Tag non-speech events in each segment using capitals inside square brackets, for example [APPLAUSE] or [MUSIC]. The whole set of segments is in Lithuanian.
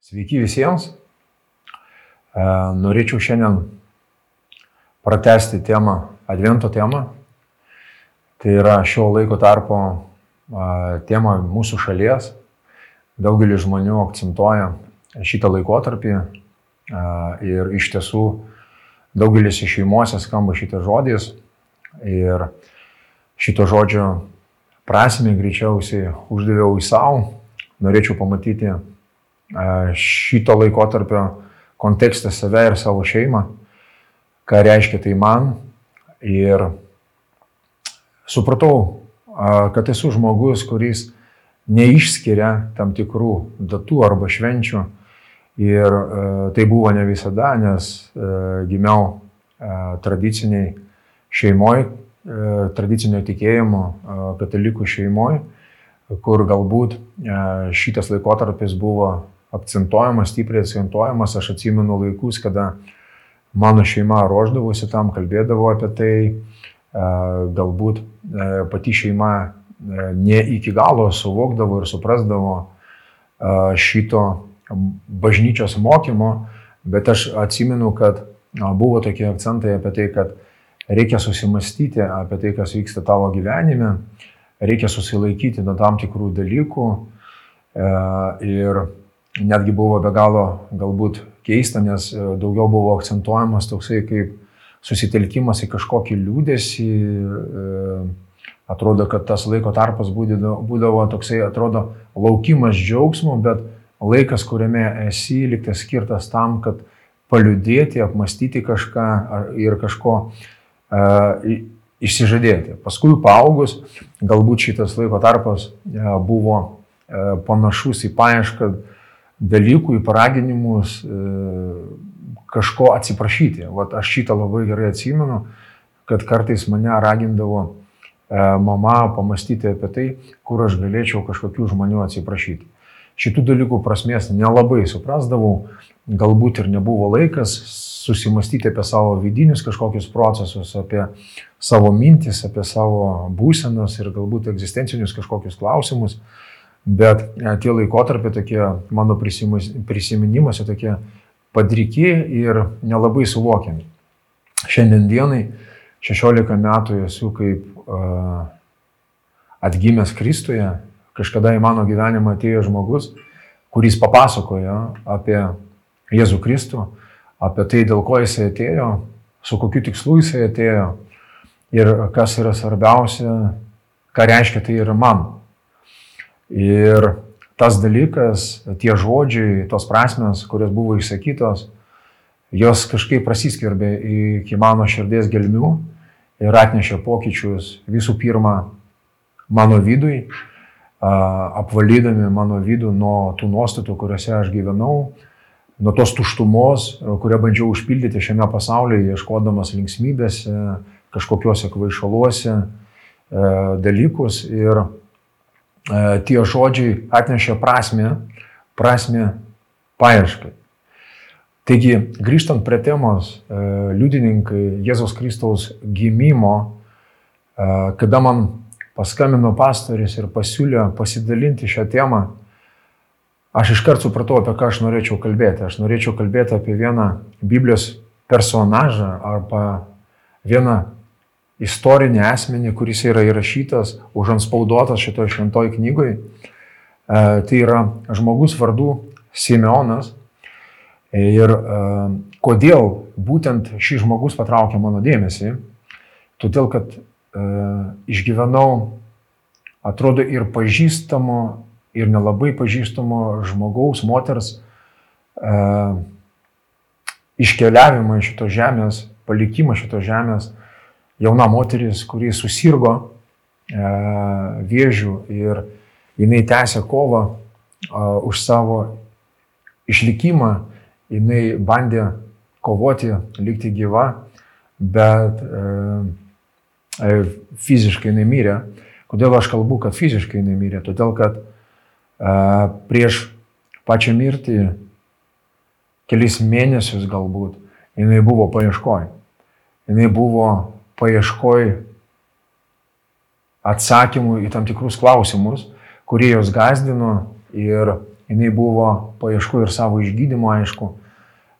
Sveiki visiems. E, norėčiau šiandien pratesti temą, Advento temą. Tai yra šio laiko tarpo e, tema mūsų šalies. Daugelis žmonių akcentuoja šitą laikotarpį e, ir iš tiesų daugelis iš šeimose skamba šitas žodis ir šito žodžio prasme greičiausiai uždaviau į savo. Norėčiau pamatyti šito laikotarpio kontekste save ir savo šeimą, ką reiškia tai man. Ir supratau, kad esu žmogus, kuris neišskiria tam tikrų datų arba švenčių. Ir tai buvo ne visada, nes gimiau tradiciniai šeimoje, tradicinio tikėjimo katalikų šeimoje, kur galbūt šitas laikotarpis buvo akcentuojamas, stipriai akcentuojamas. Aš atsimenu laikus, kada mano šeima ruoždavosi tam, kalbėdavo apie tai, galbūt pati šeima ne iki galo suvokdavo ir suprasdavo šito bažnyčios mokymo, bet aš atsimenu, kad buvo tokie akcentai apie tai, kad reikia susimastyti apie tai, kas vyksta tavo gyvenime, reikia susilaikyti nuo tam tikrų dalykų ir netgi buvo be galo galbūt keista, nes e, daugiau buvo akcentuojamas toksai kaip susitelkimas į kažkokį liūdėsį. E, atrodo, kad tas laiko tarpas būdavo toksai, atrodo, laukimas džiaugsmo, bet laikas, kuriame esi liktas skirtas tam, kad paliudėti, apmastyti kažką ir kažko uh, išsižadėti. Paskui paaugus, galbūt šitas laiko tarpas uh, buvo uh, panašus į paiešką dalykų, į paraginimus e, kažko atsiprašyti. Vat aš šitą labai gerai atsimenu, kad kartais mane ragindavo e, mama pamastyti apie tai, kur aš galėčiau kažkokių žmonių atsiprašyti. Šitų dalykų prasmės nelabai suprasdavau, galbūt ir nebuvo laikas susimastyti apie savo vidinius kažkokius procesus, apie savo mintis, apie savo būsenas ir galbūt egzistencinius kažkokius klausimus. Bet e, tie laikotarpiai tokie mano prisiminimuose tokie padriki ir nelabai suvokiami. Šiandien dienai 16 metų esu kaip uh, atgimęs Kristuje, kažkada į mano gyvenimą atėjo žmogus, kuris papasakojo apie Jėzų Kristų, apie tai, dėl ko jisai atėjo, su kokiu tikslu jisai atėjo ir kas yra svarbiausia, ką reiškia tai ir man. Ir tas dalykas, tie žodžiai, tos prasmes, kurios buvo išsakytos, jos kažkaip prasiskverbė iki mano širdies gelmių ir atnešė pokyčius visų pirma mano vidui, apvalydami mano vidų nuo tų nuostatų, kuriuose aš gyvenau, nuo tos tuštumos, kurią bandžiau užpildyti šiame pasaulyje, ieškodamas linksmybėse, kažkokiuose kvaišaluose dalykus. Ir E, tie žodžiai atnešė prasme, prasme paieškai. Taigi, grįžtant prie temos, e, liudininkai Jėzaus Kristaus gimimo, e, kada man paskambino pastoris ir pasiūlė pasidalinti šią temą, aš iškart supratau, apie ką aš norėčiau kalbėti. Aš norėčiau kalbėti apie vieną Biblijos personažą arba vieną istorinį asmenį, kuris yra įrašytas, užanspauduotas šitoje šventoje knygoje. Tai yra žmogus vardu Simeonas. Ir e, kodėl būtent šis žmogus patraukė mano dėmesį? Todėl, kad e, išgyvenau, atrodo, ir pažįstamo, ir nelabai pažįstamo žmogaus, moters e, iškeliavimą iš šitos žemės, palikimą šitos žemės jauna moteris, kuri susirgo e, vėžių ir jinai tęsė kovą e, už savo išlikimą, jinai bandė kovoti, likti gyva, bet e, fiziškai jinai mirė. Kodėl aš kalbu, kad fiziškai jinai mirė? Todėl, kad prieš pačią mirtį, kelis mėnesius galbūt, jinai buvo paieškoj. Jinai buvo paieškoj atsakymų į tam tikrus klausimus, kurie jos gazdino ir jinai buvo paieškų ir savo išgydymo, aišku.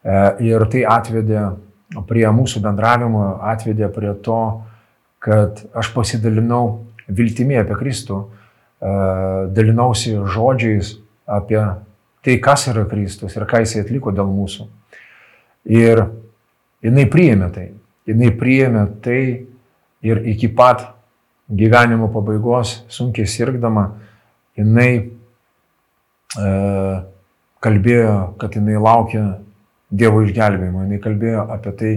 E, ir tai atvedė prie mūsų bendravimo, atvedė prie to, kad aš pasidalinau viltimi apie Kristų, e, dalinausi žodžiais apie tai, kas yra Kristus ir ką jisai atliko dėl mūsų. Ir jinai priėmė tai. Jinai priėmė tai ir iki pat gyvenimo pabaigos, sunkiai sirgdama, jinai e, kalbėjo, kad jinai laukia Dievo išgelbėjimo, jinai kalbėjo apie tai,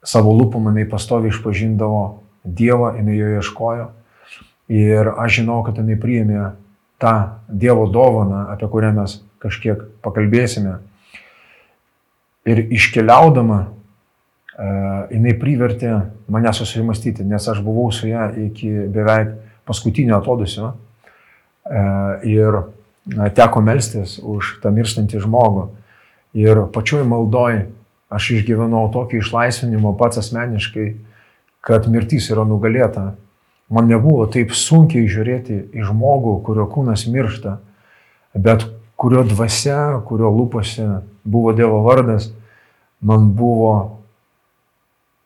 savo lūpom jinai pastovi išpažindavo Dievą, jinai jo ieškojo. Ir aš žinau, kad jinai priėmė tą Dievo dovaną, apie kurią mes kažkiek pakalbėsime. Ir iškeliaudama, jinai privertė mane susimastyti, nes aš buvau su ją iki beveik paskutinio atodusio. Ir teko melstis už tą mirštantį žmogų. Ir pačioj maldoj aš išgyvenau tokį išlaisvinimą pats asmeniškai, kad mirtis yra nugalėta. Man nebuvo taip sunkiai žiūrėti į žmogų, kurio kūnas miršta, bet kurio dvasia, kurio lūpose buvo Dievo vardas, man buvo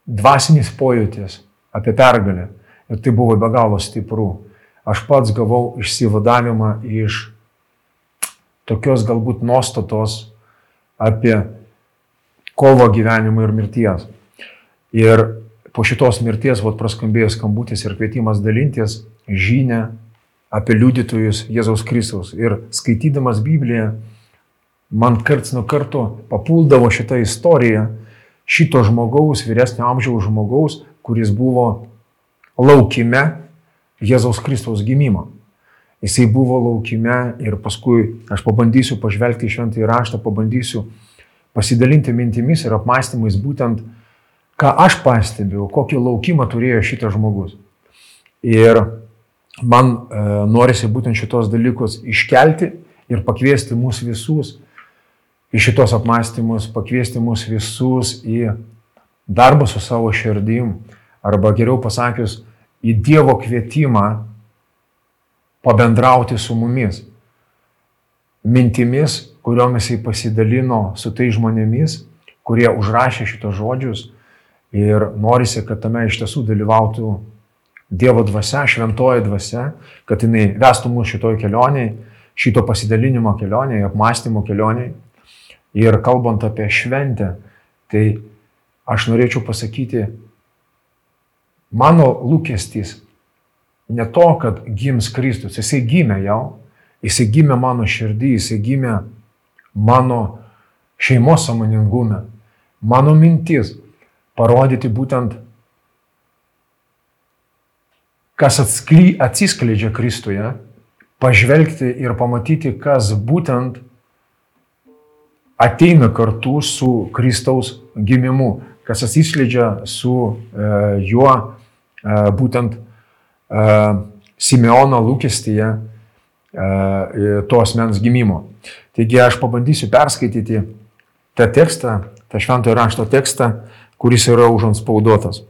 dvasinis pojūtis apie pergalę. Ir tai buvo be galo stipru. Aš pats gavau išsivadavimą iš tokios galbūt nuostatos, apie kovo gyvenimo ir mirties. Ir po šitos mirties, vot praskambėjo skambutis ir kvietimas dalintis žinę apie liudytojus Jėzaus Kristaus. Ir skaitydamas Bibliją, man karts nuo karto papuldavo šitą istoriją šito žmogaus, vyresnio amžiaus žmogaus, kuris buvo laukime Jėzaus Kristaus gimimo. Jisai buvo laukime ir paskui aš pabandysiu pažvelgti į šventąjį raštą, pabandysiu pasidalinti mintimis ir apmąstymais būtent, ką aš pastebėjau, kokį laukimą turėjo šitas žmogus. Ir man e, norisi būtent šitos dalykus iškelti ir pakviesti mus visus į šitos apmąstymus, pakviesti mus visus į darbą su savo širdim, arba geriau pasakius, į Dievo kvietimą pabendrauti su mumis. Mintimis, kuriomis jis pasidalino su tai žmonėmis, kurie užrašė šitos žodžius ir norisi, kad tame iš tiesų dalyvautų Dievo dvasia, šventoji dvasia, kad jinai vestų mus šitoj kelioniai, šito pasidalinimo kelioniai, apmąstymo kelioniai. Ir kalbant apie šventę, tai aš norėčiau pasakyti, mano lūkestis ne to, kad gims Kristus, jisai gimė jau, jisai gimė mano širdį, jisai gimė mano šeimos samoningume. Mano mintis parodyti būtent, kas atskly, atsiskleidžia Kristuje, pažvelgti ir pamatyti, kas būtent ateina kartu su Kristaus gimimu, kas atsiskleidžia su e, juo e, būtent Simeono lūkestyje to asmens gimimo. Taigi aš pabandysiu perskaityti tą tekstą, tą šventojo rašto tekstą, kuris yra užanspaudotas.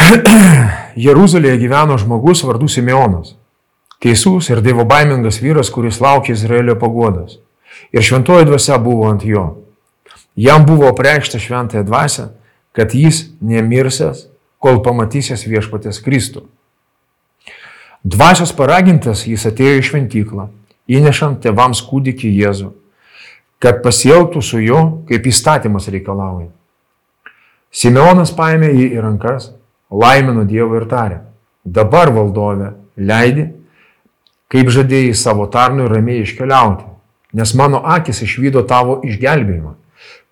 [CLEARS THROAT] Jeruzalėje gyveno žmogus vardu Simeonas. Teisus ir dievo baimingas vyras, kuris laukė Izraelio pagodas. Ir šventoji dvasia buvo ant jo. Jam buvo preikšta šventąją dvasę, kad jis nemirsęs kol pamatysės viešpatės Kristų. Dvasios paragintas jis atėjo į šventyklą, įnešant tėvams kūdikį Jėzų, kad pasielgtų su juo, kaip įstatymas reikalauja. Simeonas paėmė jį į rankas, laimino Dievą ir tarė, dabar valdove, leidi, kaip žadėjai savo tarnui ramiai iškeliauti, nes mano akis išvydo tavo išgelbėjimą,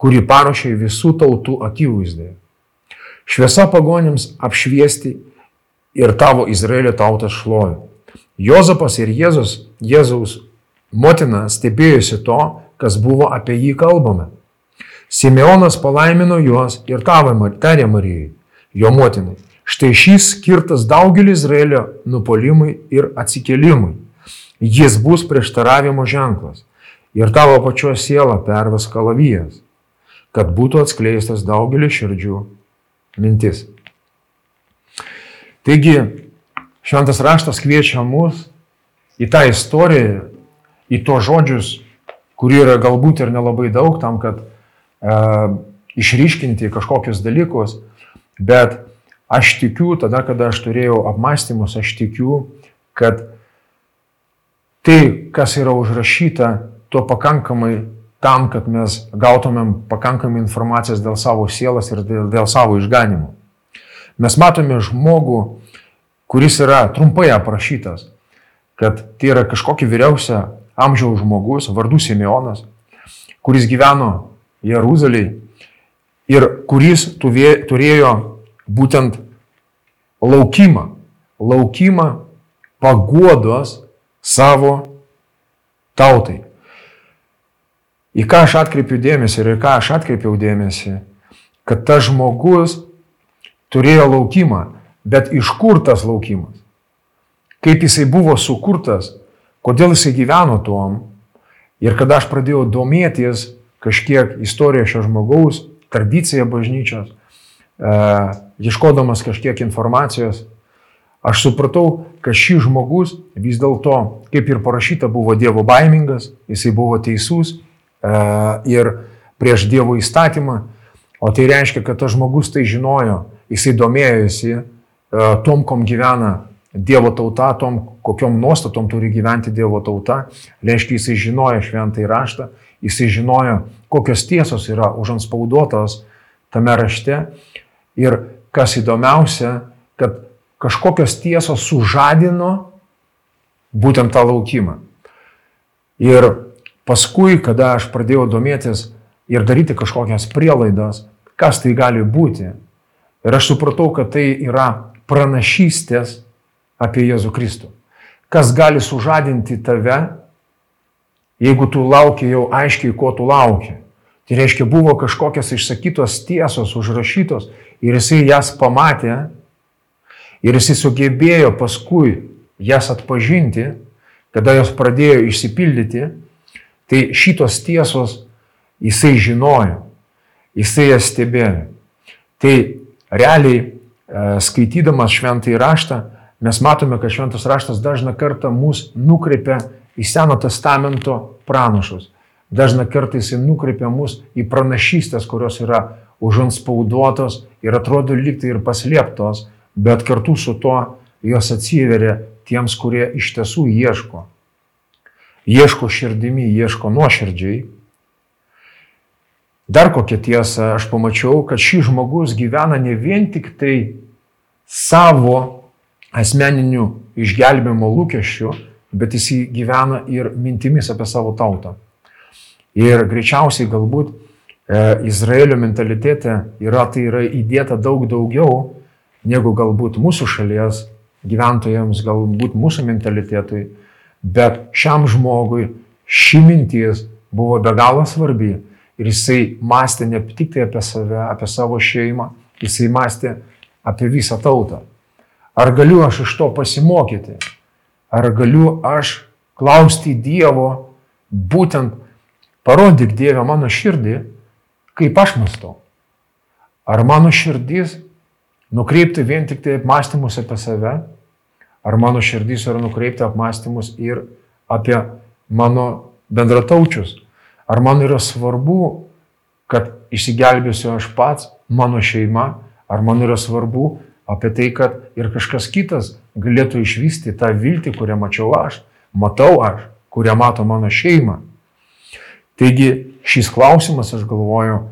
kurį paruošė visų tautų akivaizdėje Šviesa pagonims apšviesti ir tavo Izraelio tautas šlovė. Jozapas ir Jėzus, Jėzaus motina stebėjosi to, kas buvo apie jį kalbama. Simeonas palaimino juos ir tavo tarė Marijai, jo motinai. Štai šis skirtas daugeliu Izraelio nupolimui ir atsikelimui. Jis bus prieštaravimo ženklas ir tavo pačios siela perves kalavijas, kad būtų atskleistas daugeliu širdžių mintis. Taigi, šventas raštas kviečia mus į tą istoriją į to žodžius, kurių yra galbūt ir nelabai daug tam, kad e, išryškinti kažkokius dalykus, bet aš tikiu, tada, kada aš turėjau apmąstymus, aš tikiu, kad tai, kas yra užrašyta, to pakankamai tam, kad mes gautumėm pakankamai informacijos dėl savo sielas ir dėl, dėl savo išganimų. Mes matome žmogų, kuris yra trumpai aprašytas, kad tai yra kažkokia vyriausia amžiaus žmogus, vardu Simeonas, kuris gyveno Jeruzalėje ir kuris turėjo būtent laukimą, laukimą paguodos savo tautai. Į ką aš atkreipiu dėmesį ir į ką aš atkreipiau dėmesį, kad tas žmogus turėjo laukimą, bet iš kur tas laukimas? Kaip jisai buvo sukurtas, kodėl jisai gyveno tuom. Ir kada aš pradėjau domėtis kažkiek istoriją šio žmogaus, tradiciją bažnyčios, e, ieškodamas kažkiek informacijos, aš supratau, kad šis žmogus vis dėlto, kaip ir parašyta, buvo Dievo baimingas, jisai buvo teisus ir prieš Dievo įstatymą, o tai reiškia, kad tas žmogus tai žinojo, jisai domėjosi e, tom, kom gyvena Dievo tauta, tom, kokiom nuostatom turi gyventi Dievo tauta, reiškia, jisai žinojo šventai raštą, jisai žinojo, kokios tiesos yra užanspauduotos tame rašte ir kas įdomiausia, kad kažkokios tiesos sužadino būtent tą laukimą. Ir Paskui, kada aš pradėjau domėtis ir daryti kažkokias prielaidas, kas tai gali būti, ir aš supratau, kad tai yra pranašystės apie Jėzų Kristų. Kas gali sužadinti tave, jeigu tu lauki jau aiškiai, ko tu lauki. Tai reiškia, buvo kažkokios išsakytos tiesos užrašytos ir jisai jas pamatė ir jisai sugebėjo paskui jas atpažinti, kada jos pradėjo išsipildyti Tai šitos tiesos jisai žinojo, jisai jas stebėjo. Tai realiai e, skaitydamas šventąjį raštą, mes matome, kad šventas raštas dažna kartą mus nukreipia į Seno testamento pranašus. Dažna kartą jisai nukreipia mus į pranašystės, kurios yra užanspauduotos ir atrodo liktai ir paslėptos, bet kartu su tuo jos atsiveria tiems, kurie iš tiesų ieško ieško širdimi, ieško nuoširdžiai. Dar kokia tiesa, aš pamačiau, kad šis žmogus gyvena ne vien tik tai savo asmeninių išgelbėjimo lūkesčių, bet jis gyvena ir mintimis apie savo tautą. Ir greičiausiai galbūt e, Izraelio mentalitete yra tai yra įdėta daug daugiau negu galbūt mūsų šalies gyventojams, galbūt mūsų mentalitetui. Bet šiam žmogui ši mintis buvo be galo svarbi ir jisai mąstė ne tik tai apie save, apie savo šeimą, jisai mąstė apie visą tautą. Ar galiu aš iš to pasimokyti? Ar galiu aš klausti Dievo, būtent parodyk Dievę mano širdį, kaip aš mąstau? Ar mano širdis nukreipti vien tik tai apmąstymus apie save? Ar mano širdys yra nukreipta apmąstymus ir apie mano bendrataučius? Ar man yra svarbu, kad išsigelbėsiu aš pats, mano šeima? Ar man yra svarbu apie tai, kad ir kažkas kitas galėtų išvysti tą viltį, kurią mačiau aš, matau aš, kurią mato mano šeima? Taigi šis klausimas, aš galvoju,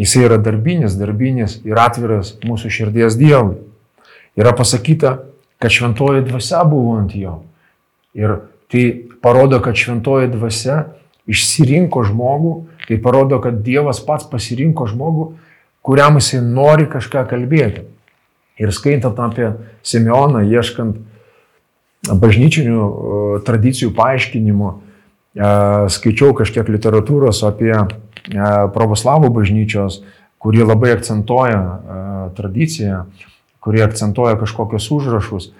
jisai yra darbinis, darbinis ir atviras mūsų širdies Dievui. Yra pasakyta, kad šventoji dvasia buvo ant jo. Ir tai parodo, kad šventoji dvasia išsirinko žmogų, tai parodo, kad Dievas pats pasirinko žmogų, kuriam jisai nori kažką kalbėti. Ir skaitant apie Simeoną, ieškant bažnyčinių tradicijų paaiškinimų, skaičiau kažkiek literatūros apie pravoslavų bažnyčios, kuri labai akcentuoja tradiciją kurie akcentuoja kažkokius užrašus.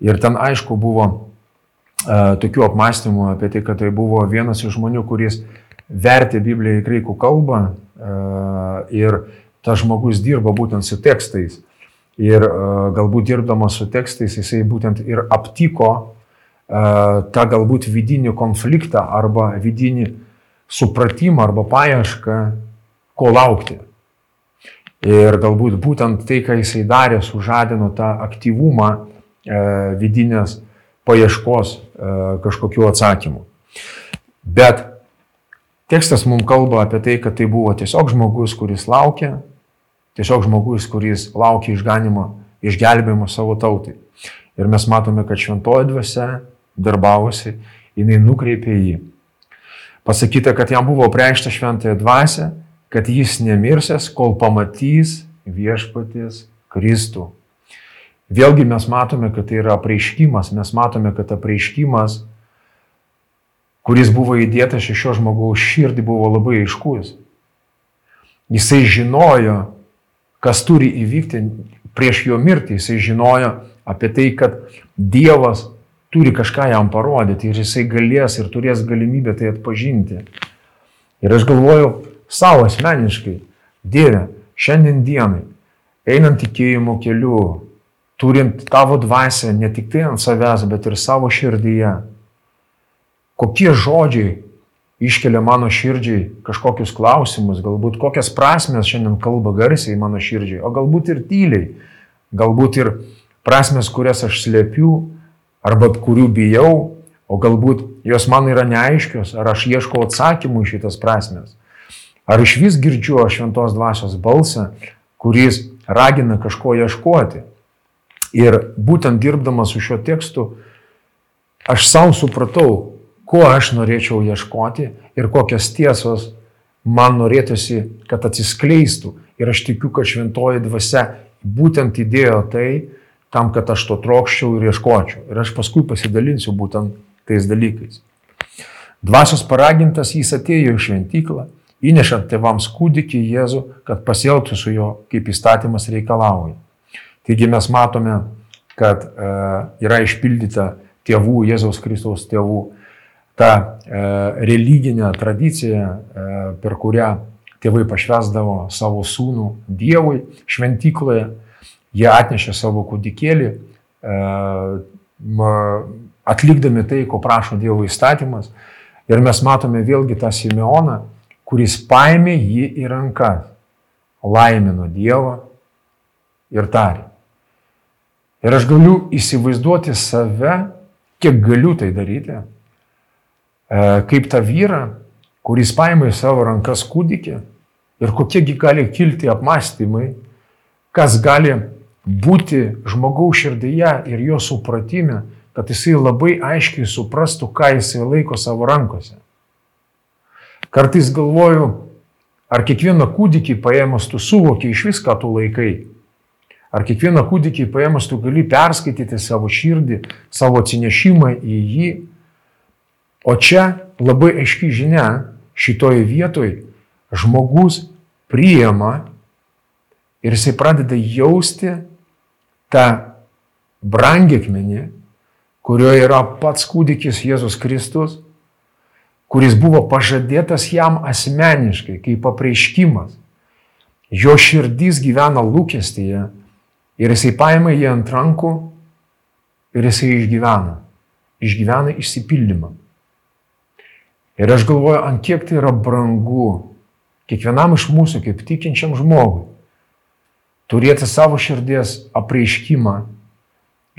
Ir ten aišku buvo e, tokių apmąstymų apie tai, kad tai buvo vienas iš žmonių, kuris vertė Bibliją į greikų kalbą e, ir tas žmogus dirba būtent su tekstais. Ir e, galbūt dirbdamas su tekstais jisai būtent ir aptiko tą galbūt vidinį konfliktą arba vidinį supratimą arba paiešką, ko laukti. Ir galbūt būtent tai, ką jisai darė, sužadino tą aktyvumą e, vidinės paieškos e, kažkokiu atsakymu. Bet tekstas mums kalba apie tai, kad tai buvo tiesiog žmogus, kuris laukia, tiesiog žmogus, kuris laukia išganimo, išgelbėjimo savo tautai. Ir mes matome, kad šventoji dvasia darbavosi, jinai nukreipė jį. Pasakyta, kad jam buvo preikšta šventąją dvasę kad jis nemirsęs, kol pamatys viešpaties Kristų. Vėlgi mes matome, kad tai yra apreiškimas, mes matome, kad apreiškimas, kuris buvo įdėtas šio žmogaus širdį, buvo labai aiškus. Jisai žinojo, kas turi įvykti prieš jo mirtį, jisai žinojo apie tai, kad Dievas turi kažką jam parodyti ir jisai galės ir turės galimybę tai atpažinti. Ir aš galvoju, savo asmeniškai, Dieve, šiandien dienai, einant tikėjimo keliu, turint tavo dvasę ne tik tai ant savęs, bet ir savo širdyje, kokie žodžiai iškelia mano širdžiai kažkokius klausimus, galbūt kokias prasmes šiandien kalba garsiai mano širdžiai, o galbūt ir tyliai, galbūt ir prasmes, kurias aš slėpiu arba kurių bijau, o galbūt jos man yra neaiškios, ar aš ieškau atsakymų į šitas prasmes. Ar iš vis girdžiu aš šventos dvasios balsą, kuris ragina kažko ieškoti. Ir būtent dirbdamas su šiuo tekstu, aš savo supratau, ko aš norėčiau ieškoti ir kokias tiesos man norėtųsi, kad atsiskleistų. Ir aš tikiu, kad šventoji dvasia būtent įdėjo tai, tam, kad aš to trokščiau ir ieškočiau. Ir aš paskui pasidalinsiu būtent tais dalykais. Dvasios paragintas jis atėjo į šventyklą įnešant tėvams kūdikį Jėzų, kad pasielgtų su juo, kaip įstatymas reikalauja. Taigi mes matome, kad e, yra išpildyta tėvų, Jėzaus Kristaus tėvų, ta e, religinė tradicija, e, per kurią tėvai pašvesdavo savo sūnų Dievui šventykloje, jie atnešė savo kūdikėlį, e, atlikdami tai, ko prašo Dievo įstatymas. Ir mes matome vėlgi tą Simeoną, kuris paėmė jį į rankas, laimino Dievą ir tarė. Ir aš galiu įsivaizduoti save, kiek galiu tai daryti, e, kaip tą vyrą, kuris paėmė į savo rankas kūdikį ir kokiegi gali kilti apmąstymai, kas gali būti žmogaus širdyje ir jo supratime, kad jisai labai aiškiai suprastų, ką jisai laiko savo rankose. Kartais galvoju, ar kiekvieną kūdikį paėmus tu suvoki iš viską tu laikai. Ar kiekvieną kūdikį paėmus tu gali perskaityti savo širdį, savo atsinešimą į jį. O čia labai aiški žinia, šitoje vietoje žmogus priema ir jisai pradeda jausti tą brangikmenį, kurioje yra pats kūdikis Jėzus Kristus kuris buvo pažadėtas jam asmeniškai, kaip apreiškimas. Jo širdys gyvena lūkestyje ir jisai paima jį ant rankų ir jisai išgyvena. Išgyvena išsipildymą. Ir aš galvoju, ant kiek tai yra brangu kiekvienam iš mūsų, kaip tikinčiam žmogui, turėti savo širdies apreiškimą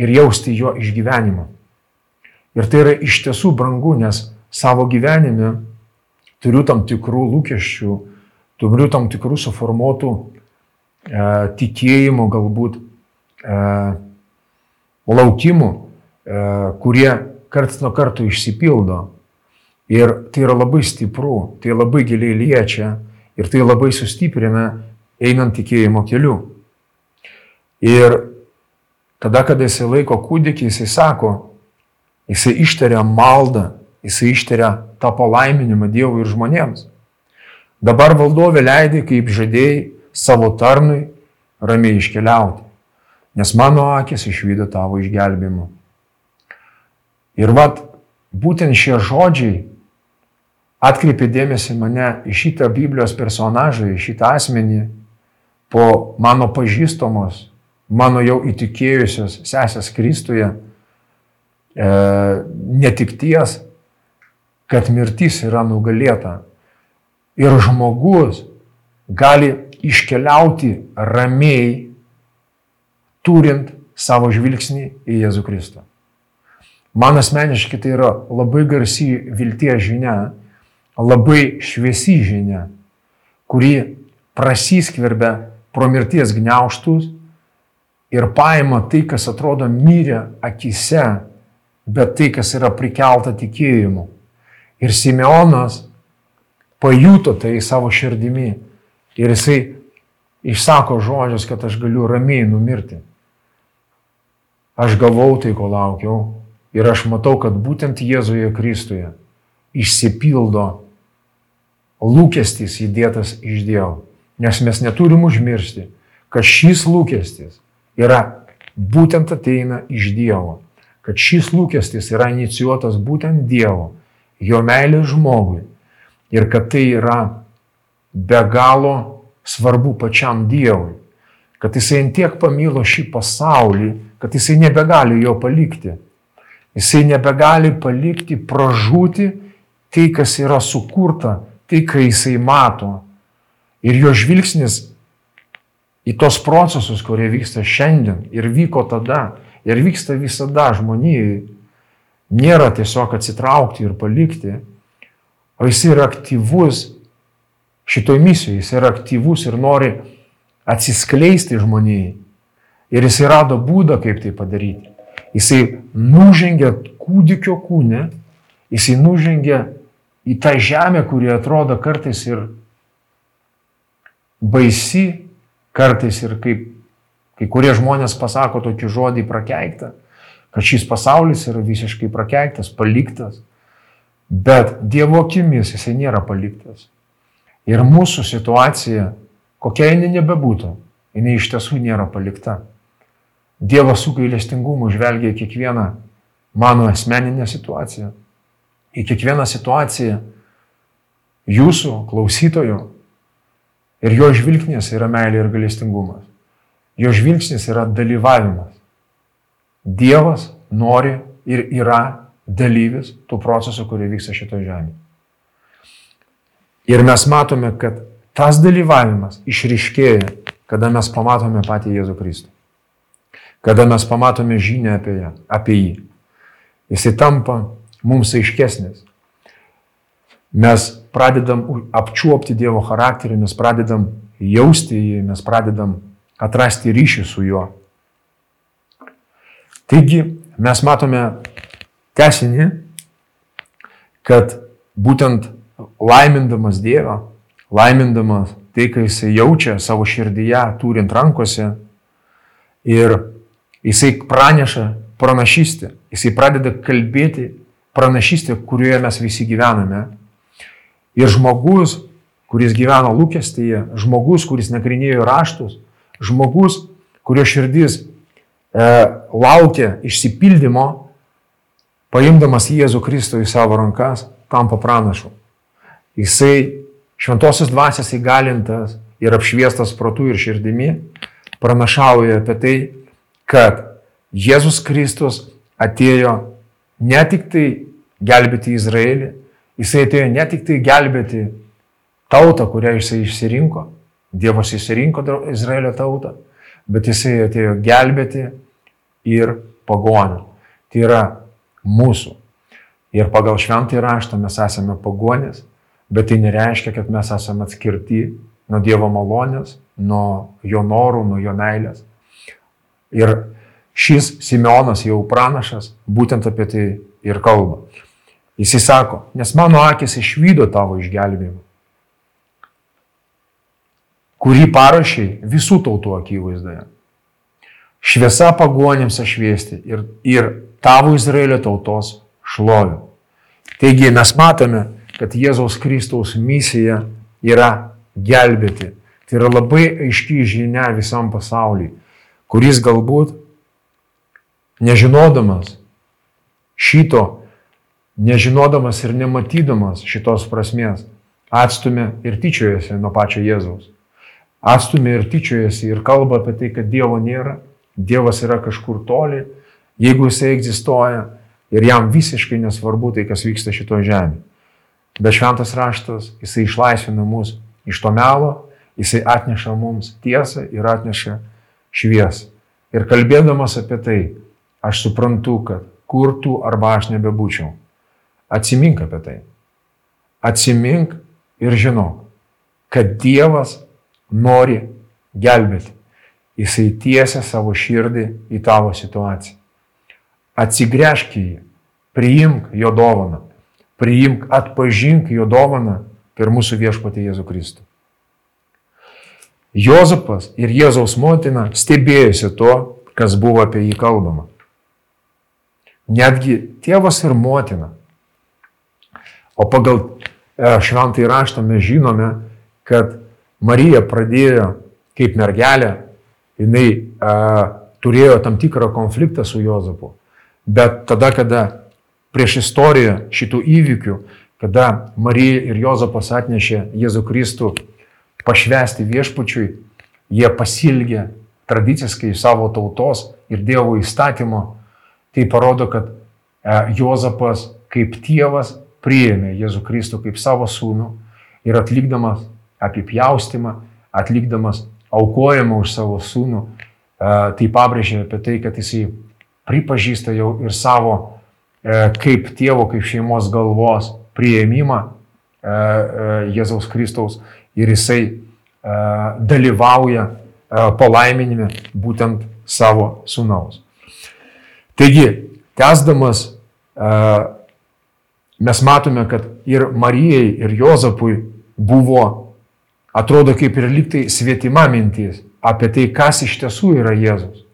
ir jausti jo išgyvenimą. Ir tai yra iš tiesų brangu, nes savo gyvenime turiu tam tikrų lūkesčių, turiu tam tikrų suformuotų e, tikėjimų, galbūt e, laukimų, e, kurie karts nuo karto išsipildo. Ir tai yra labai stipru, tai labai giliai liečia ir tai labai sustiprina einant tikėjimo keliu. Ir tada, kada jisai laiko kūdikį, jisai sako, jisai ištaria maldą Jisai ištaria tą palaiminimą Dievui ir žmonėms. Dabar valdovė leidai, kaip žadėjai, savo tarnui ramiai iškeliauti, nes mano akis išvydo tavo išgelbėjimą. Ir vad, būtent šie žodžiai atkreipė dėmesį mane į šitą Biblijos personažą, į šitą asmenį, po mano pažįstamos, mano jau įtikėjusios sesės Kristuje e, netikties, kad mirtis yra nugalėta. Ir žmogus gali iškeliauti ramiai, turint savo žvilgsnį į Jėzų Kristų. Man asmeniškai tai yra labai garsi vilties žinia, labai šviesi žinia, kuri prasiskverbia pro mirties gniauštus ir paima tai, kas atrodo myrė akise, bet tai, kas yra prikelta tikėjimu. Ir Simeonas pajuto tai savo širdimi ir jisai išsako žodžius, kad aš galiu ramiai numirti. Aš gavau tai, ko laukiau ir aš matau, kad būtent Jėzuje Kristuje išsipildo lūkestis įdėtas iš Dievo. Nes mes neturim užmiršti, kad šis lūkestis yra būtent ateina iš Dievo. Kad šis lūkestis yra inicijuotas būtent Dievo, jo meilė žmogui. Ir kad tai yra be galo svarbu pačiam Dievui. Kad jisai tiek pamilo šį pasaulį, kad jisai nebegali jo palikti. Jisai nebegali palikti pražūti tai, kas yra sukurta, tai, ką jisai mato. Ir jo žvilgsnis į tos procesus, kurie vyksta šiandien ir vyko tada ir vyksta visada žmonijai, nėra tiesiog atsitraukti ir palikti, o jis yra aktyvus šitoj misijoje, jis yra aktyvus ir nori atsiskleisti žmonijai. Ir jisai rado būdą, kaip tai padaryti. Jisai nužengė kūdikio kūne, jisai nužengė į tą žemę, kuri atrodo kartais ir baisi, kartais ir kaip kai kurie žmonės pasako tokį žodį prakeiktą, kad šis pasaulis yra visiškai prakeiktas, paliktas. Bet Dievo akimis jisai nėra paliktas. Ir mūsų situacija, kokia jinai nebebūtų, jinai iš tiesų nėra palikta. Dievas su gailestingumu žvelgia į kiekvieną mano asmeninę situaciją, į kiekvieną situaciją jūsų klausytojų. Ir jo žvilgsnis yra meilė ir gailestingumas. Jo žvilgsnis yra dalyvavimas. Dievas nori ir yra dalyvis tų procesų, kurie vyksta šitoje žemėje. Ir mes matome, kad tas dalyvavimas išriškėja, kada mes pamatome patį Jėzų Kristų kada mes pamatome žinę apie, ją, apie jį. Jisai tampa mums aiškesnis. Mes pradedam apčiuopti Dievo charakterį, mes pradedam jausti jį, mes pradedam atrasti ryšį su juo. Taigi mes matome tesinį, kad būtent laimindamas Dievą, laimindamas tai, ką jisai jaučia savo širdyje, turint rankose ir Jisai praneša pranašystę. Jisai pradeda kalbėti pranašystę, kurioje mes visi gyvename. Ir žmogus, kuris gyveno lūkestyje, žmogus, kuris nagrinėjo raštus, žmogus, kurio širdis laukia išsipildymo, paimdamas Jėzų Kristų į savo rankas, tampa pranašu. Jisai šventosios dvasios įgalintas ir apšviestas protų ir širdimi, pranašauja apie tai, kad Jėzus Kristus atėjo ne tik tai gelbėti Izraelį, jisai atėjo ne tik tai gelbėti tautą, kurią jisai išsirinko, Dievas išsirinko Izraelio tautą, bet jisai atėjo gelbėti ir pagonių. Tai yra mūsų. Ir pagal šventąjį raštą mes esame pagonės, bet tai nereiškia, kad mes esame atskirti nuo Dievo malonės, nuo jo norų, nuo jo meilės. Ir šis Simeonas jau pranašas būtent apie tai ir kalba. Jis įsako, nes mano akis išvydo tavo išgelbėjimą, kurį parašiai visų tautų akivaizdoje. Šviesa pagonėms ašviesti ir, ir tavo Izraelio tautos šlovių. Taigi mes matome, kad Jėzaus Kristaus misija yra gelbėti. Tai yra labai aiški žinia visam pasauliui kuris galbūt nežinodamas šito, nežinodamas ir nematydamas šitos prasmės, atstumė ir tyčiojasi nuo pačio Jėzaus. Atstumė ir tyčiojasi ir kalba apie tai, kad Dievo nėra, Dievas yra kažkur toli, jeigu jisai egzistuoja, Ir jam visiškai nesvarbu tai, kas vyksta šitoje žemėje. Bet šventas raštas, jisai išlaisvina mus iš to melo, jisai atneša mums tiesą ir atneša šviesą. Ir kalbėdamas apie tai, aš suprantu, kad kur tu arba aš nebebūčiau. Atsimink apie tai. Atsimink ir žinok, kad Dievas nori gelbėti. Jisai tiesia savo širdį į tavo situaciją. Atsigręžk į jį, priimk jo dovaną, priimk, atpažink jo dovaną per mūsų viešpatį Jėzų Kristų. Jozapas ir Jėzaus motina stebėjosi to, kas buvo apie jį kalbama. Netgi tėvas ir motina. O pagal e, šventąjį raštą mes žinome, kad Marija pradėjo kaip mergelė, jinai a, turėjo tam tikrą konfliktą su Jozapu. Bet tada, kada prieš istoriją šitų įvykių, kada Marija ir Jozapas atnešė Jėzų Kristų pašvesti viešpačiui, jie pasilgė tradiciškai savo tautos ir Dievo įstatymo. Tai parodo, kad Jozapas kaip tėvas priėmė Jėzų Kristų kaip savo sūnų ir atlikdamas apipjaustimą, atlikdamas aukojimą už savo sūnų, e, tai pabrėžė apie tai, kad jisai pripažįsta jau ir savo e, kaip tėvo, kaip šeimos galvos prieimimą Jėzaus Kristaus ir jisai dalyvauja palaiminime būtent savo sunaus. Taigi, tęsdamas, mes matome, kad ir Marijai, ir Jozapui buvo, atrodo kaip ir liktai svetima mintis apie tai, kas iš tiesų yra Jėzus.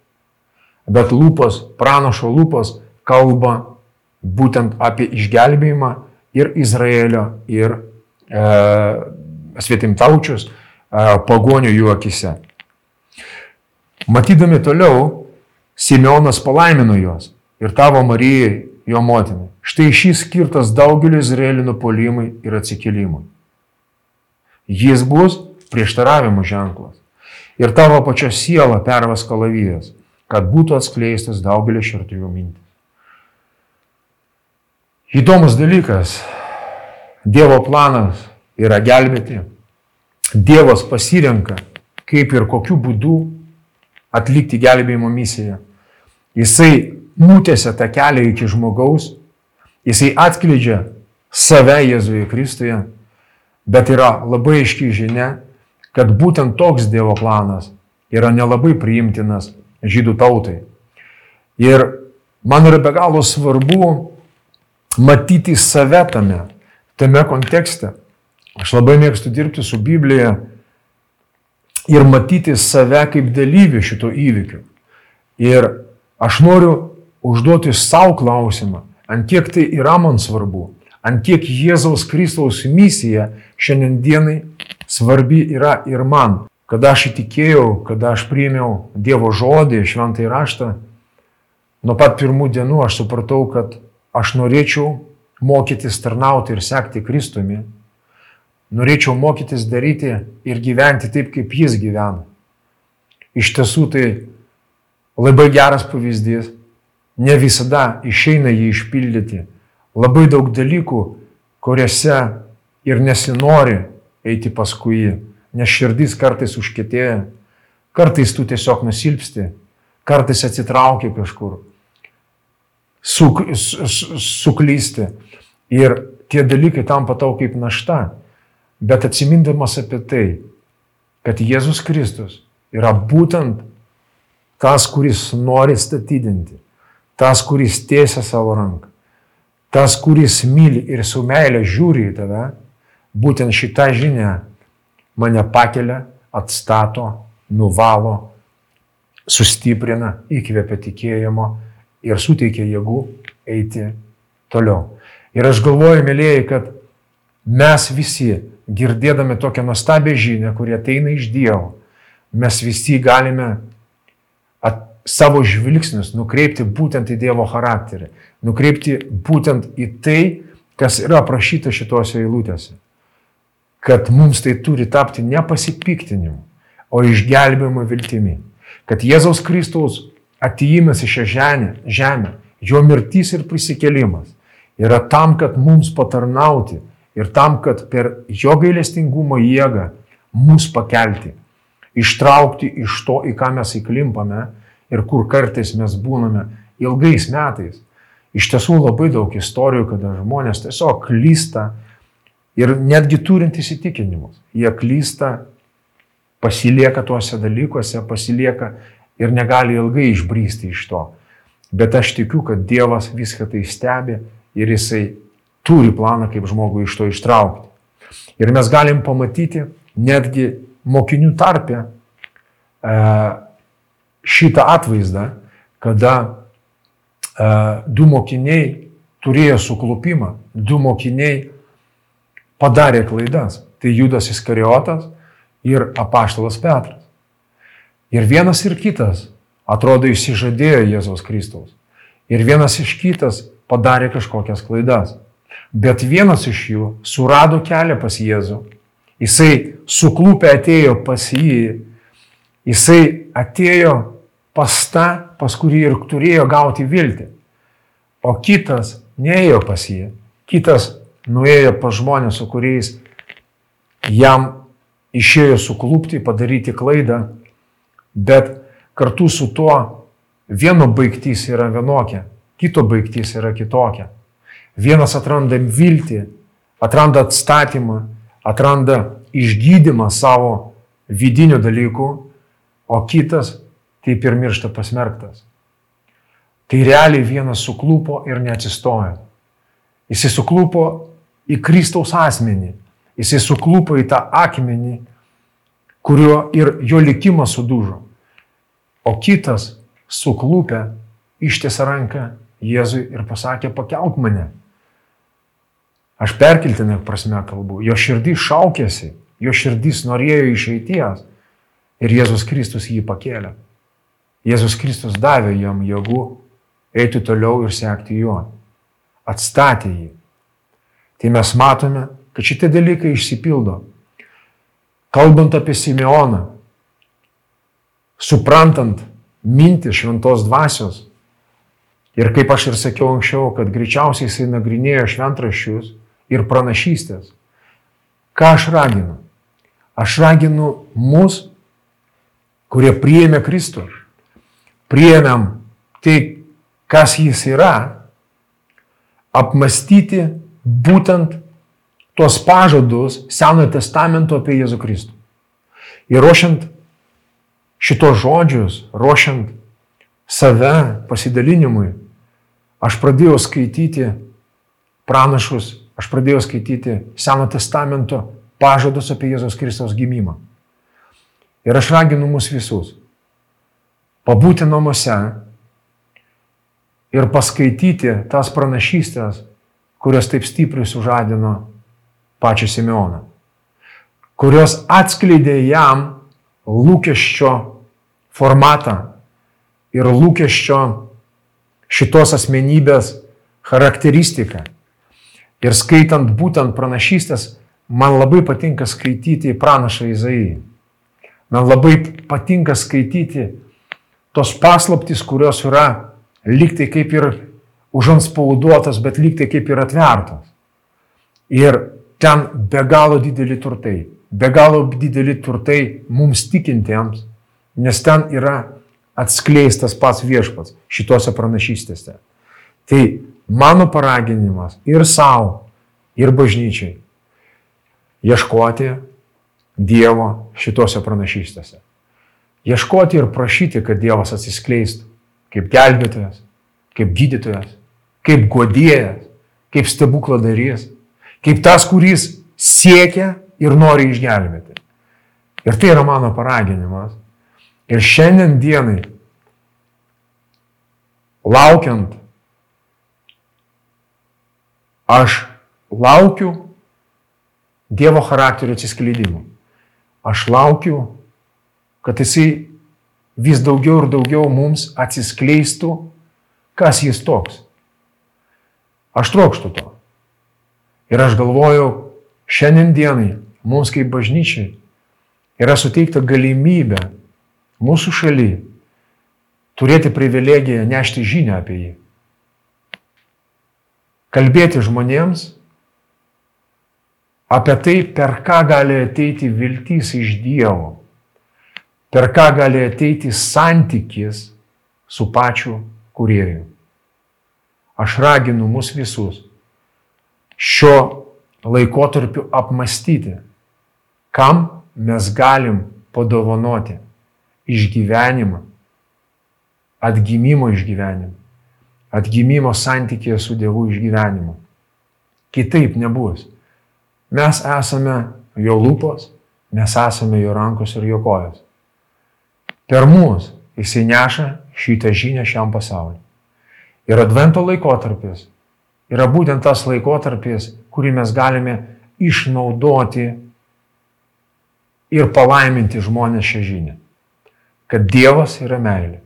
Bet lūpos, pranašo lūpos kalba būtent apie išgelbėjimą ir Izraelio, ir e, svetimtaučius, pagonių jų akise. Matydami toliau, Simeonas palaimino juos ir tavo Marijai, jo motinai. Štai šis skirtas daugeliu Izraelio nupolimui ir atsikelimui. Jis bus prieštaravimo ženklas. Ir tavo pačios siela pervas kalavijas, kad būtų atskleistas daugelio širtųjų mintis. Įdomus dalykas. Dievo planas yra gelbėti Dievas pasirenka, kaip ir kokiu būdu atlikti gelbėjimo misiją. Jisai nutėsia tą kelią iki žmogaus, jisai atskleidžia save Jėzuje Kristuje, bet yra labai aiški žinia, kad būtent toks Dievo planas yra nelabai priimtinas žydų tautai. Ir man yra be galo svarbu matyti save tame, tame kontekste. Aš labai mėgstu dirbti su Biblija ir matyti save kaip dalyvį šito įvykio. Ir aš noriu užduoti savo klausimą, ant kiek tai yra man svarbu, ant kiek Jėzaus Kristaus misija šiandienai svarbi yra ir man. Kada aš įtikėjau, kada aš priėmiau Dievo žodį, šventai raštą, nuo pat pirmų dienų aš supratau, kad aš norėčiau mokytis tarnauti ir sekti Kristumi Norėčiau mokytis daryti ir gyventi taip, kaip jis gyvena. Iš tiesų tai labai geras pavyzdys. Ne visada išeina jį išpildyti. Labai daug dalykų, kuriuose ir nesinori eiti paskui jį, nes širdis kartais užkėtėja, kartais tu tiesiog nusilpsti, kartais atsitraukia kažkur, suk, su, suklysti. Ir tie dalykai tampa tau kaip našta. Bet atsimindamas apie tai, kad Jėzus Kristus yra būtent tas, kuris nori statydinti, tas, kuris tiesia savo ranką, tas, kuris myli ir su meilė žiūri į tave, būtent šitą žinią mane pakelia, atstato, nuvalo, sustiprina, įkvepia tikėjimo ir suteikia jėgų eiti toliau. Ir aš galvoju, mėlyjei, kad mes visi girdėdami tokią nuostabią žinią, kuri ateina iš Dievo, mes visi galime at, savo žvilgsnius nukreipti būtent į Dievo charakterį, nukreipti būtent į tai, kas yra aprašyta šituose eilutėse. Kad mums tai turi tapti ne pasipiktinimu, o išgelbėjimo viltimi. Kad Jėzaus Kristaus atėjimas į šią žemę, žemę jo mirtys ir prisikėlimas yra tam, kad mums patarnauti ir tam, kad per jo gailestingumo jėgą mus pakelti, ištraukti iš to, į ką mes įklimpame ir kur kartais mes būname ilgais metais. Iš tiesų labai daug istorijų, kada žmonės tiesiog klysta ir netgi turint įsitikinimus, jie klysta, pasilieka tuose dalykuose, pasilieka ir negali ilgai išbrysti iš to. Bet aš tikiu, kad Dievas viską tai stebi ir jisai turi planą, kaip žmogų iš to ištraukti. Ir mes galim pamatyti netgi mokinių tarpę e, šitą atvaizdą, kada e, du mokiniai turėjo suklupimą, du mokiniai padarė klaidas. Tai Judas Iskariotas ir apaštalas Petras. Ir vienas ir kitas atrodo įsižadėjo Jėzaus Kristaus. Ir vienas iš kitas padarė kažkokias klaidas. Bet vienas iš jų surado kelią pas Jėzų. Jisai suklūpę atėjo pas jį. Jisai atėjo pas tą, pas kurį ir turėjo gauti viltį. O kitas neėjo pas jį. Kitas nuėjo pas žmonės, su kuriais jam išėjo suklūpti, padaryti klaidą. Bet kartu su tuo vieno baigtys yra vienokia, kito baigtys yra kitokia. Vienas atranda viltį, atranda atstatymą, atranda išgydymą savo vidinių dalykų, o kitas taip ir miršta pasmerktas. Tai realiai vienas suklupo ir neatsistojo. Jisai suklupo į Kristaus asmenį, jisai suklupo į tą akmenį, kurio ir jo likimas sudužo. O kitas suklūpę ištiesė ranką Jėzui ir pasakė, pakelk mane. Aš perkeltinę prasme kalbu. Jo širdys šaukėsi, jo širdys norėjo išeities ir Jėzus Kristus jį pakėlė. Jėzus Kristus davė jam jėgų eiti toliau ir sekti juo. Atstatė jį. Tai mes matome, kad šitie dalykai išsipildo. Kalbant apie Simeoną, suprantant mintį šventos dvasios. Ir kaip aš ir sakiau anksčiau, kad greičiausiai jisai nagrinėjo šventraščius ir pranašystės. Ką aš raginu? Aš raginu mus, kurie priėmė Kristų, priėmėm tai, kas jis yra, apmastyti būtent tuos pažadus Senojo testamento apie Jėzų Kristų. Ir ruošiant šitos žodžius, ruošiant save pasidalinimui, aš pradėjau skaityti pranašus, aš pradėjau skaityti Seno testamento pažadus apie Jėzaus Kristaus gimimą. Ir aš raginu mus visus pabūti namuose ir paskaityti tas pranašystės, kurios taip stipriai sužadino pačią Simeoną, kurios atskleidė jam lūkesčio formatą ir lūkesčio šitos asmenybės charakteristiką. Ir skaitant būtent pranašystės, man labai patinka skaityti pranašą Izaiją. Man labai patinka skaityti tos paslaptys, kurios yra liktai kaip ir užanspauduotas, bet liktai kaip ir atvertos. Ir ten be galo dideli turtai be galo dideli turtai mums tikintiems, nes ten yra atskleistas pats viešpats šituose pranašystėse. Tai mano paraginimas ir savo, ir bažnyčiai ieškoti Dievo šituose pranašystėse. Ieškoti ir prašyti, kad Dievas atsiskleistų kaip gelbėtojas, kaip gydytojas, kaip godėjas, kaip stebukladarys, kaip tas, kuris siekia ir nori išgelbėti. Ir tai yra mano paraginimas. Ir šiandien dienai, laukiant, aš laukiu Dievo charakterio atsiskleidimų. Aš laukiu, kad jisai vis daugiau ir daugiau mums atsiskleistų, kas jis toks. Aš trokštų to. Ir aš galvoju, šiandien dienai mums kaip bažnyčiai yra suteikta galimybė mūsų šaly turėti privilegiją nešti žinią apie jį. kalbėti žmonėms apie tai, per ką gali ateiti viltys iš Dievo, per ką gali ateiti santykis su pačiu kurieju. Aš raginu mus visus šio laikotarpiu apmastyti, kam mes galim padovanoti išgyvenimą, atgimimo išgyvenimą, atgimimo santykėje su Dievu išgyvenimą. Kitaip nebus. Mes esame jo lūpos, mes esame jo rankos ir jo kojas. Per mus jisai neša šitą žinią šiam pasauliu. Ir advento laikotarpis yra būtent tas laikotarpis, kurį mes galime išnaudoti ir palaiminti žmonės šią žinią. Kad Dievas yra meilė.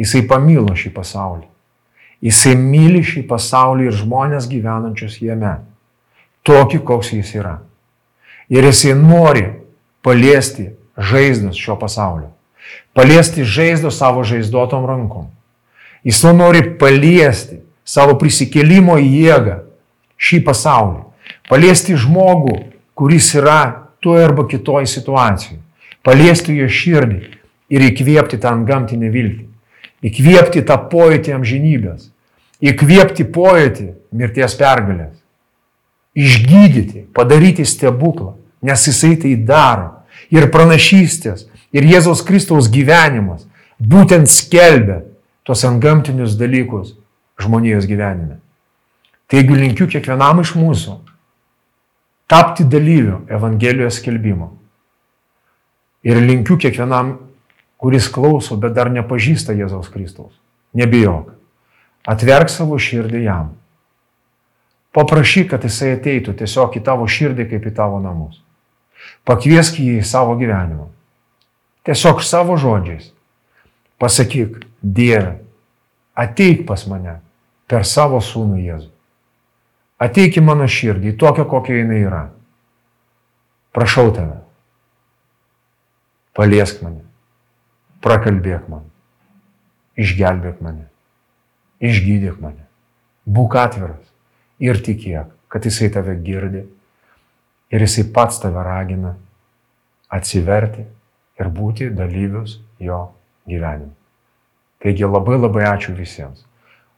Jisai pamilo šį pasaulį. Jisai myli šį pasaulį ir žmonės gyvenančius jame. Tokį, koks jis yra. Ir jisai nori paliesti žaizdas šio pasaulio. Paliesti žaizdą savo žaizdotom rankom. Jis to nori paliesti savo prisikėlimo jėgą šį pasaulį. Paliesti žmogų, kuris yra tuo arba kitoj situacijai. Paliesti jo širdį ir įkvėpti tą gamtinę viltį. Įkvėpti tą pojūtį amžinybės. Įkvėpti pojūtį mirties pergalės. Išgydyti, padaryti stebuklą, nes jisai tai daro. Ir pranašystės, ir Jėzaus Kristaus gyvenimas būtent skelbia tos antgamtinius dalykus žmonijos gyvenime. Taigi linkiu kiekvienam iš mūsų tapti dalyviu Evangelijos skelbimo. Ir linkiu kiekvienam, kuris klauso, bet dar nepažįsta Jėzaus Kristaus. Nebijok. Atverk savo širdį jam. Paprašyk, kad jisai ateitų tiesiog į tavo širdį kaip į tavo namus. Pakviesk jį į savo gyvenimą. Tiesiog savo žodžiais. Pasakyk, Dieve, ateik pas mane per savo sūnų Jėzų. Ateik į mano širdį, tokią, kokia jinai yra. Prašau tave. Paliesk mane. Prakalbėk man. Išgelbėk mane. Išgydyk mane. Būk atviras ir tikėk, kad jisai tave girdi ir jisai pats tave ragina atsiverti ir būti dalyvius jo gyvenime. Taigi labai labai ačiū visiems.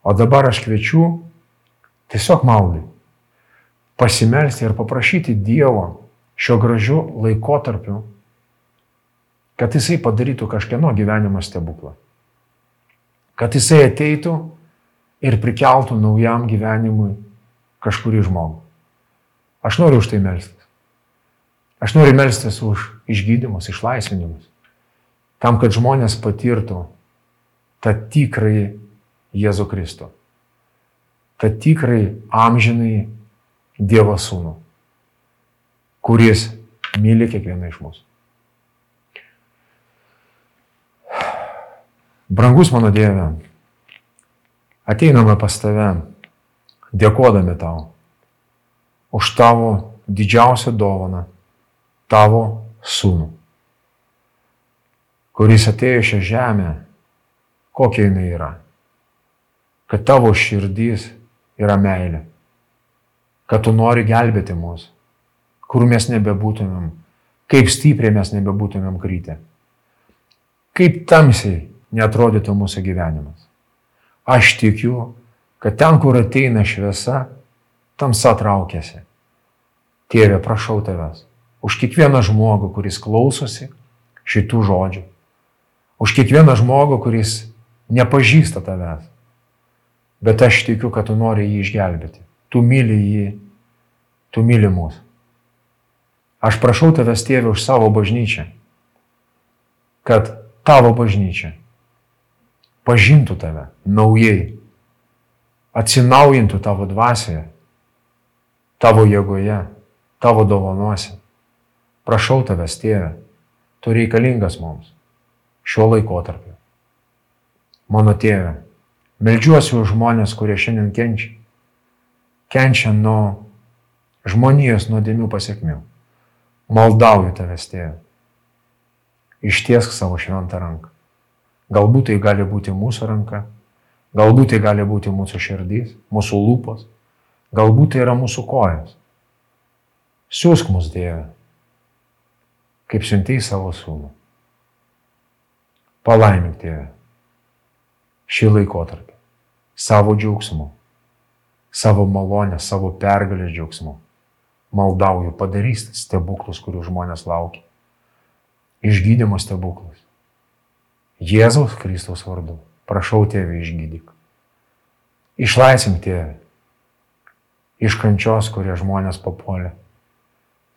O dabar aš kviečiu tiesiog maldai pasimelsti ir paprašyti Dievo šio gražiu laikotarpiu, kad Jisai padarytų kažkieno gyvenimo stebuklą. Kad Jisai ateitų ir prikeltų naujam gyvenimui kažkurį žmogų. Aš noriu už tai melstis. Aš noriu melstis už išgydymus, išlaisvinimus. Tam, kad žmonės patirtų tą tikrąjį Jėzų Kristų. Tą tikrai amžinai Dievo sūnų, kuris myli kiekvieną iš mūsų. Brangus mano Dieve, ateiname pas tave, dėkodami tau už tavo didžiausią dovaną, tavo sūnų, kuris atėjo šią žemę, kokia jinai yra kad tavo širdys yra meilė, kad tu nori gelbėti mus, kur mes nebebūtumėm, kaip stipriai mes nebebūtumėm krytę, kaip tamsiai netrodytų mūsų gyvenimas. Aš tikiu, kad ten, kur ateina šviesa, tamsa traukiasi. Tėve, prašau tavęs, už kiekvieną žmogų, kuris klausosi šitų žodžių, už kiekvieną žmogų, kuris nepažįsta tavęs, Bet aš tikiu, kad tu nori jį išgelbėti. Tu myli jį, tu myli mus. Aš prašau tavęs, tėvi, už savo bažnyčią, kad tavo bažnyčia pažintų tave naujai, atsinaujintų tavo dvasioje, tavo jėgoje, tavo dovanuose. Prašau tavęs, tėve, tu reikalingas mums šiuo laikotarpiu. Mano tėve, Meldžiuosi už žmonės, kurie šiandien kenčia. Kenčia nuo žmonijos nuodėmių pasiekmių. Maldauju tavęs, tėve. Ištiesk savo šventą ranką. Galbūt tai gali būti mūsų ranka, galbūt tai gali būti mūsų širdys, mūsų lūpos, Galbūt tai yra mūsų kojas. Siūsk mus Dieve, kaip siuntai savo sūnų. Palaimink Dieve šį laikotarpį savo džiaugsmu, savo malonę, savo pergalės džiaugsmu. Maldauju, padarys stebuklus, kurių žmonės laukia. Išgydymo stebuklus. Jėzaus Kristaus vardu. Prašau tėvį išgydyk. Išlaisvink tėvį iš kančios, kurie žmonės papuolė.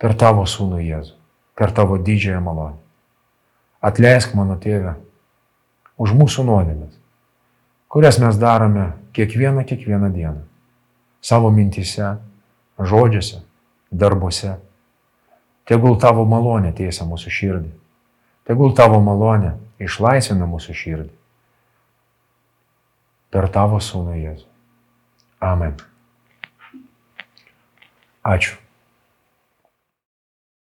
Per tavo sūnų Jėzų. Per tavo didžiąją malonę. Atleisk mano tėvę už mūsų nuodėmės, kurias mes darome kiekvieną, kiekvieną dieną. Savo mintise, žodžiuose, darbuose. Tegul tavo malonė tiesia mūsų širdį. Tegul tavo malonė išlaisvina mūsų širdį. Per tavo sūnų Jėzų. Amen. Ačiū.